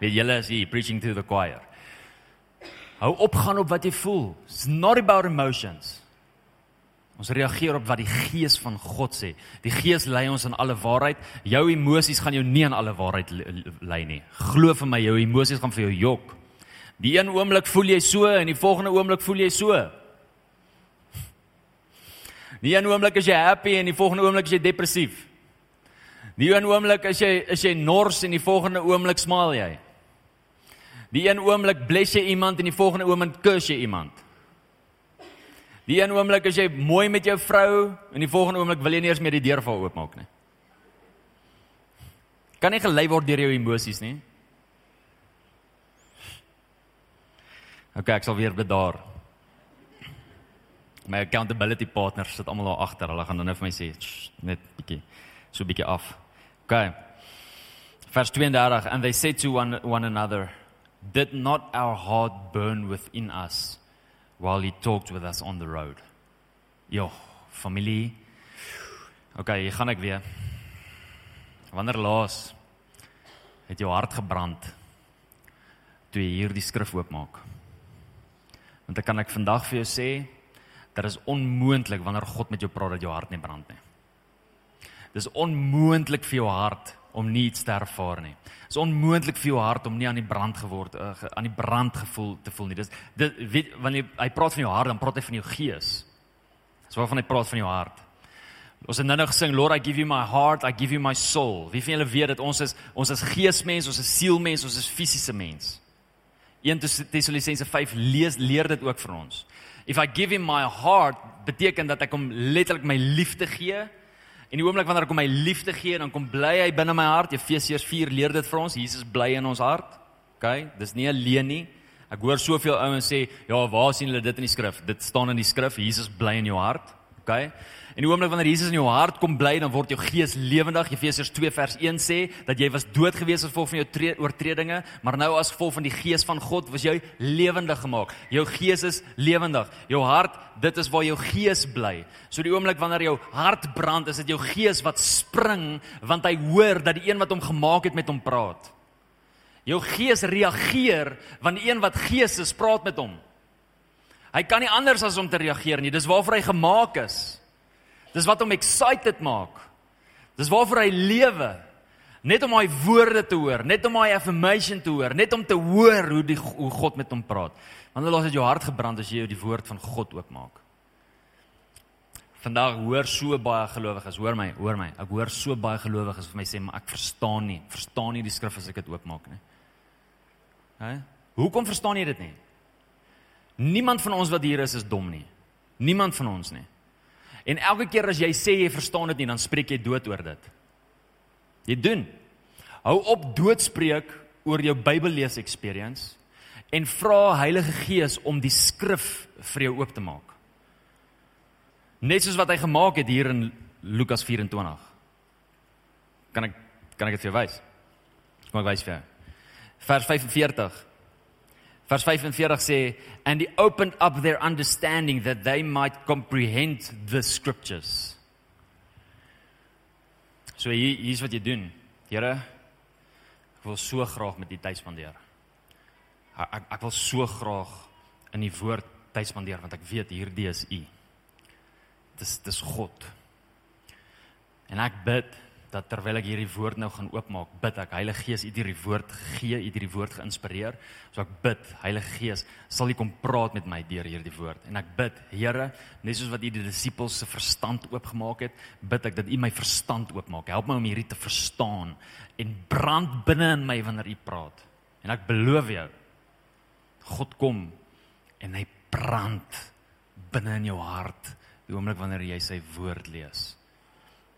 Speaker 2: Weet julle is hier preaching to the choir. Hou op gaan op wat jy voel. It's not about emotions. Ons reageer op wat die Gees van God sê. Die Gees lei ons in alle waarheid. Jou emosies gaan jou nie in alle waarheid lei nie. Glo vir my, jou emosies gaan vir jou jok. Die een oomblik voel jy so en die volgende oomblik voel jy so. Die een oomblik is jy happy en die volgende oomblik is jy depressief. Die een oomblik is jy is jy nors en die volgende oomblik smaal jy. Die een oomblik bless jy iemand en die volgende oomblik curse jy iemand. Die een oomblik as jy mooi met jou vrou en die volgende oomblik wil jy nie eens meer die deur vir haar oopmaak nie. Kan nie gelei word deur jou emosies nie. OK, ek sal weer bedaar. My accountability partners sit almal daar agter. Hulle gaan dan nou vir my sê net bietjie so bietjie af. OK. Vers 32 and they said to one one another did not our heart burn within us while he talked with us on the road. Jo, familie. OK, hier gaan ek weer. Wanneer laas het jou hart gebrand toe jy hierdie skrif oopmaak? Want ek kan ek vandag vir jou sê, dit is onmoontlik wanneer God met jou praat dat jou hart nie brand nie. Dis onmoontlik vir jou hart om nie iets te ervaar nie. Dit is onmoontlik vir jou hart om nie aan die brand geword uh, aan die brand gevoel te voel nie. Dis dit weet wanneer hy praat van jou hart, dan praat hy van jou gees. Dis waarvan hy praat van jou hart. Ons het nou nog gesing Lord I give you my heart, I give you my soul. Wie van julle weet dat ons is ons is geesmens, ons is sielmens, ons is fisiese mens. 1 Tessalonisense 5 lees leer dit ook vir ons. If I give him my heart, beteken dat ek hom letterlik my liefde gee. En die oomblik wanneer ek hom my liefde gee, dan kom bly hy binne my hart. Efesiërs 4 leer dit vir ons. Jesus bly in ons hart. OK, dis nie alleen nie. Ek hoor soveel ouens sê, "Ja, waar sien hulle dit in die skrif?" Dit staan in die skrif, Jesus bly in jou hart. OK. En die oomblik wanneer Jesus in jou hart kom bly, dan word jou gees lewendig. Efesiërs 2 vers 1 sê dat jy was dood gewees as gevolg van jou oortredinge, maar nou as gevolg van die gees van God was jy lewendig gemaak. Jou gees is lewendig. Jou hart, dit is waar jou gees bly. So die oomblik wanneer jou hart brand, is dit jou gees wat spring want hy hoor dat die een wat hom gemaak het met hom praat. Jou gees reageer wanneer een wat gees is praat met hom. Hy kan nie anders as om te reageer nie. Dis waarvoor hy gemaak is. Dis wat hom excited maak. Dis waarvoor hy lewe. Net om hy woorde te hoor, net om hy affirmation te hoor, net om te hoor hoe die hoe God met hom praat. Want hulle het jou hart gebrand as jy die woord van God oopmaak. Vandag hoor so baie gelowiges, hoor my, hoor my. Ek hoor so baie gelowiges vir my sê, maar ek verstaan nie, verstaan nie die skrif as ek dit oopmaak nie. Hæ? Hoekom verstaan jy dit nie? Niemand van ons wat hier is is dom nie. Niemand van ons nie. En elke keer as jy sê jy verstaan dit nie, dan spreek jy dood oor dit. Jy doen. Hou op doodspreek oor jou Bybellees experience en vra Heilige Gees om die skrif vir jou oop te maak. Net soos wat hy gemaak het hier in Lukas 24. Kan ek kan ek dit vir jou wys? Kom ek wys vir jou. Vers 45. Vers 45 sê and he opened up their understanding that they might comprehend the scriptures. So hier hier's wat jy doen. Here, ek wil so graag met u tyd spandeer. Ek ek wil so graag in die woord tyd spandeer want ek weet hierdie is u. Dis dis God. En ek bid dat terwyl ek hierdie woord nou gaan oopmaak, bid ek Heilige Gees, U het hierdie woord gegee, U het hierdie woord geïnspireer. So ek bid, Heilige Gees, sal U kom praat met my deur hierdie woord. En ek bid, Here, net soos wat U die disippels se verstand oopgemaak het, bid ek dat U my verstand oopmaak. Help my om hierdie te verstaan en brand binne in my wanneer U praat. En ek beloof jou, God kom en hy brand binne in jou hart die oomblik wanneer jy sy woord lees.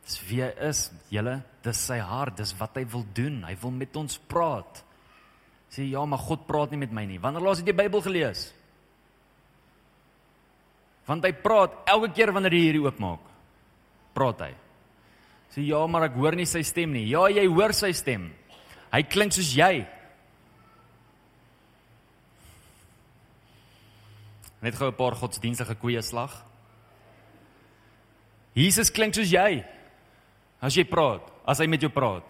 Speaker 2: Dis wie hy is, julle, dis sy hart, dis wat hy wil doen. Hy wil met ons praat. Sê ja, maar God praat nie met my nie. Wanneer laas het jy Bybel gelees? Want hy praat elke keer wanneer jy hierdie oopmaak. Praat hy. Sê ja, maar ek hoor nie sy stem nie. Ja, jy hoor sy stem. Hy klink soos jy. Net gou 'n paar godsdienstige koeie slag. Jesus klink soos jy. As jy praat, as hy met jou praat.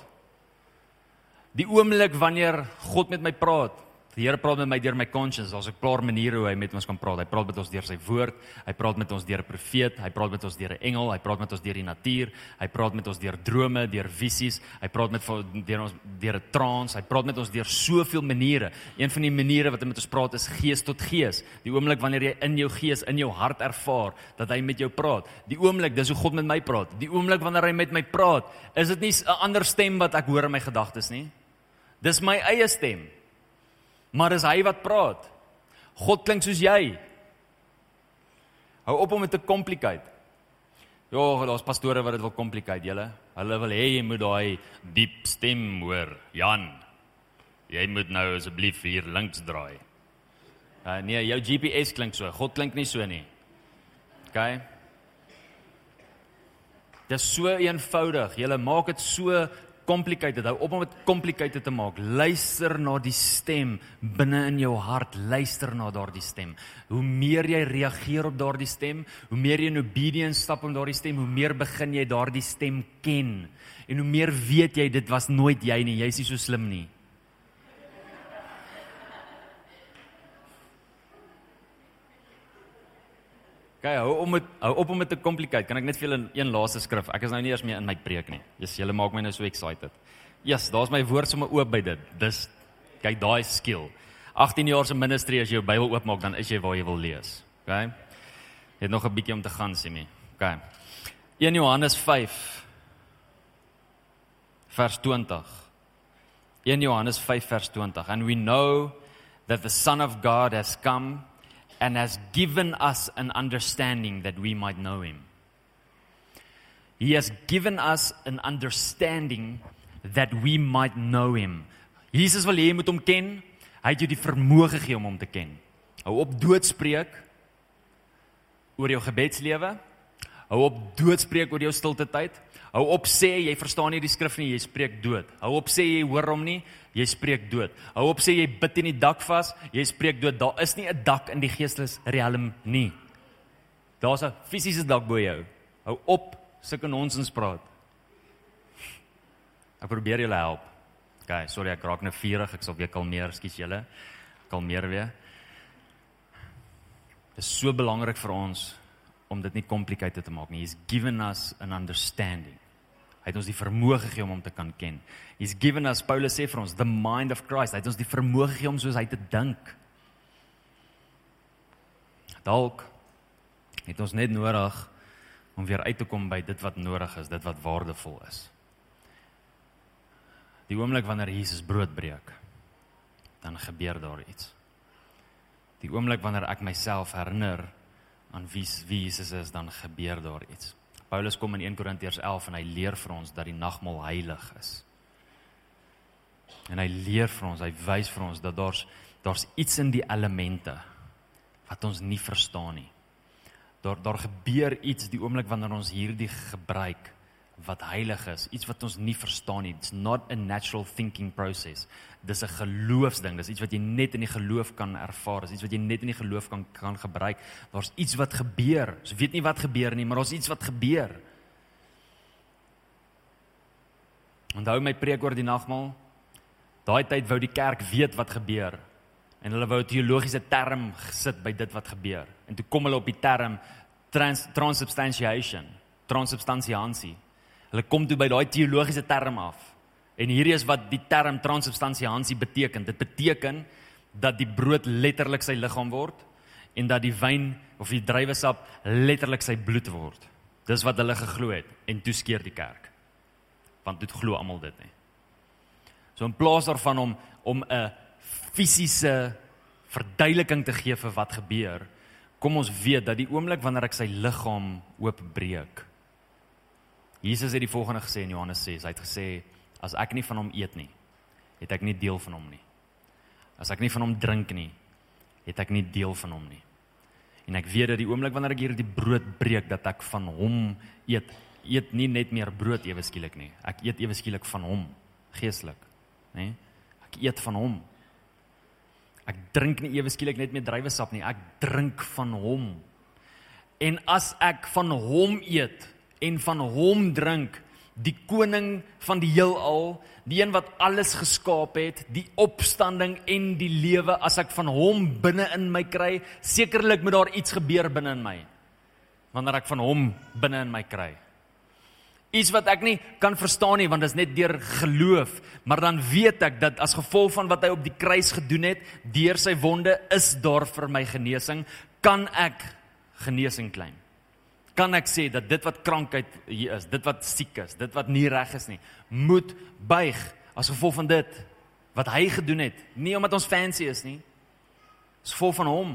Speaker 2: Die oomblik wanneer God met my praat, die Here praat met my deur my conscience, daar's 'n paar maniere hoe hy met ons kan praat. Hy praat met ons deur sy woord, hy praat met ons deur 'n profeet, hy praat met ons deur 'n engel, hy praat met ons deur die natuur, hy praat met ons deur drome, deur visies, hy praat met deur ons deur 'n trance, hy praat met ons deur soveel maniere. Een van die maniere wat hy met ons praat is gees tot gees. Die oomblik wanneer jy in jou gees, in jou hart ervaar dat hy met jou praat. Die oomblik, dis hoe God met my praat. Die oomblik wanneer hy met my praat, is dit nie 'n ander stem wat ek hoor in my gedagtes nie. Dis my eie stem maar dis hy wat praat. God klink soos jy. Hou op om dit te complicate. Ja, daar's pastore wat dit wil complicate, julle. Hulle wil hê jy moet daai diep stem hoor. Jan, jy moet nou asseblief hier links draai. Uh, nee, jou GPS klink so. God klink nie so nie. OK. Dit is so eenvoudig. Julle maak dit so complicated hou op om dit complicated te maak. Luister na die stem binne in jou hart. Luister na daardie stem. Hoe meer jy reageer op daardie stem, hoe meer jy in obedience stap om daardie stem, hoe meer begin jy daardie stem ken. En hoe meer weet jy dit was nooit jy nie. Jy's nie so slim nie. Kyk, hou om met hou op om dit te complicate. Kan ek net vir julle een laaste skrif? Ek is nou nie eers meer in my preek nie. Jesus, julle maak my nou so excited. Yes, daar's my woord sommer oop by dit. Dis kyk daai skill. 18 jaar se ministry as jy jou Bybel oopmaak, dan is jy waar jy wil lees. OK? Jy het nog 'n bietjie om te gaan, Simie. OK. 1 Johannes 5 vers 20. 1 Johannes 5 vers 20. And we know that the Son of God has come and has given us an understanding that we might know him. He has given us an understanding that we might know him. Jesus wil hê jy moet hom ken. Hy het jou die vermoë gegee om hom te ken. Hou op doodspreek oor jou gebedslewe. Hou op doodspreek oor jou stilte tyd. Hou op sê jy verstaan nie die skrif nie, jy spreek dood. Hou op sê jy hoor hom nie, jy spreek dood. Hou op sê jy bid in die dak vas, jy spreek dood. Daar is nie 'n dak in die geestelike riem nie. Daar's 'n fisiese dak bo jou. Hou op sulke nonsens praat. Ek probeer julle help. OK, sorry ek raak nou vurig, ek sal weer kalmeer, skus julle. Kalmeer weer. Dit is so belangrik vir ons om dit nie complicated te maak nie. He's given us an understanding. Hy het ons die vermoë gegee om hom te kan ken. He's given us Paulus sê vir ons the mind of Christ. Hy het ons die vermoë gegee om soos hy te dink. Dalk het ons net nodig om weer uit te kom by dit wat nodig is, dit wat waardevol is. Die oomblik wanneer Jesus brood breek, dan gebeur daar iets. Die oomblik wanneer ek myself herinner aan wie wie Jesus is, dan gebeur daar iets. Paulus kom in 1 Korintiërs 11 en hy leer vir ons dat die nagmaal heilig is. En hy leer vir ons, hy wys vir ons dat daar's daar's iets in die elemente wat ons nie verstaan nie. Daar daar gebeur iets die oomblik wanneer ons hierdie gebruik wat heilig is, iets wat ons nie verstaan nie. It's not a natural thinking process. Dis 'n geloofsding. Dis iets wat jy net in die geloof kan ervaar. Dis iets wat jy net in die geloof kan kan gebruik. Daar's iets wat gebeur. Ons weet nie wat gebeur nie, maar daar's iets wat gebeur. Onthou my preek oor die nagmaal. Daai tyd wou die kerk weet wat gebeur. En hulle wou 'n teologiese term gesit by dit wat gebeur. En toe kom hulle op die term trans transubstantiation, transubstantiasie. Hulle kom toe by daai teologiese term af. En hierdie is wat die term transubstansiasie beteken. Dit beteken dat die brood letterlik sy liggaam word en dat die wyn of die druiwesap letterlik sy bloed word. Dis wat hulle geglo het en toe skeer die kerk. Want dit glo almal dit nie. So in plaas daarvan om om 'n fisiese verduideliking te gee vir wat gebeur, kom ons weet dat die oomblik wanneer ek sy liggaam oopbreek, Jesus het die volgende gesê in Johannes 6. Hy het gesê as ek nie van hom eet nie, het ek nie deel van hom nie. As ek nie van hom drink nie, het ek nie deel van hom nie. En ek weet dat die oomblik wanneer ek hierdie brood breek dat ek van hom eet, eet nie net meer brood ewe skielik nie. Ek eet ewe skielik van hom geestelik, nê? Ek eet van hom. Ek drink nie ewe skielik net meer druiwesap nie. Ek drink van hom. En as ek van hom eet, en van hom drink die koning van die heelal die een wat alles geskaap het die opstanding en die lewe as ek van hom binne in my kry sekerlik moet daar iets gebeur binne in my wanneer ek van hom binne in my kry. Iets wat ek nie kan verstaan nie want dit is net deur geloof maar dan weet ek dat as gevolg van wat hy op die kruis gedoen het deur sy wonde is daar vir my genesing. Kan ek genesing claim kan ek sê dat dit wat krankheid hier is, dit wat siek is, dit wat nie reg is nie, moet buig as gevolg van dit wat hy gedoen het, nie omdat ons fancy is nie. As gevolg van hom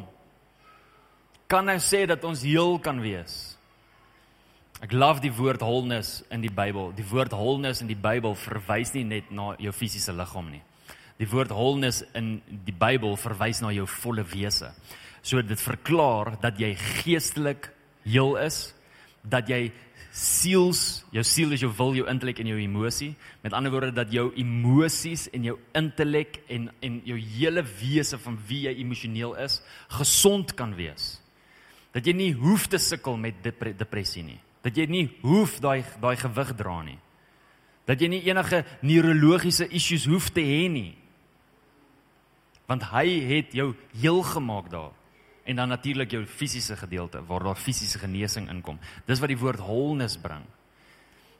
Speaker 2: kan ek sê dat ons heel kan wees. Ek love die woord wholeness in die Bybel. Die woord wholeness in die Bybel verwys nie net na jou fisiese liggaam nie. Die woord wholeness in die Bybel verwys na jou volle wese. So dit verklaar dat jy geestelik heel is, dat jy siels, jou siel is jou wil, jou intellek en jou emosie. Met ander woorde dat jou emosies en jou intellek en en jou hele wese van wie jy emosioneel is, gesond kan wees. Dat jy nie hoef te sukkel met depressie nie. Dat jy nie hoef daai daai gewig dra nie. Dat jy nie enige neurologiese issues hoef te hê nie. Want hy het jou heel gemaak daar en dan natuurlik jou fisiese gedeelte waar daar fisiese genesing inkom. Dis wat die woord wholeness bring.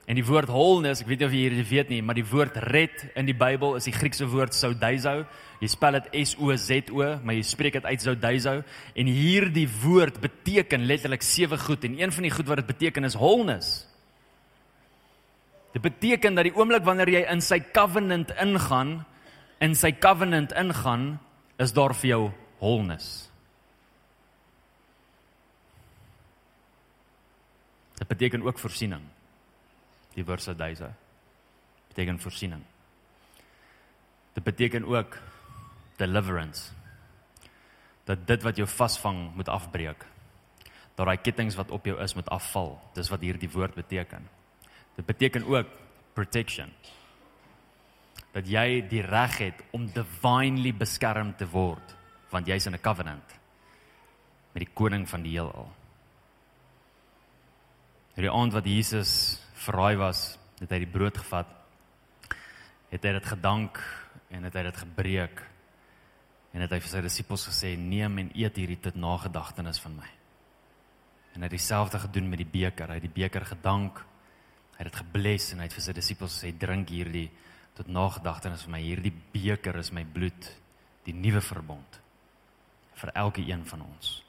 Speaker 2: En die woord wholeness, ek weet nie of jy hierdie weet nie, maar die woord red in die Bybel is die Griekse woord soudaizo. Jy spel dit S O Z O, maar jy spreek dit uit soudaizo en hierdie woord beteken letterlik sewe goed en een van die goed wat dit beteken is wholeness. Dit beteken dat die oomblik wanneer jy in sy covenant ingaan, in sy covenant ingaan, is daar vir jou wholeness. Beteken ook voorsiening. Die woord Sadaisa beteken voorsiening. Dit beteken ook deliverance. Dat dit wat jou vasvang moet afbreek. Dat daai kettinge wat op jou is moet afval. Dis wat hierdie woord beteken. Dit beteken ook protection. Dat jy die reg het om divinely beskerm te word want jy's in 'n covenant met die koning van die heelal. Hierdie aand wat Jesus verraai was, het hy die brood gevat. Het hy dit gedank en het hy dit gebreek en het hy vir sy disippels gesê: "Neem en eet hierdie tot nagedagtenis van my." En hy het dieselfde gedoen met die beker. Hy het die beker gedank. Hy het dit gebless en hy het vir sy disippels gesê: "Drink hierdie tot nagedagtenis van my. Hierdie beker is my bloed, die nuwe verbond vir elke een van ons."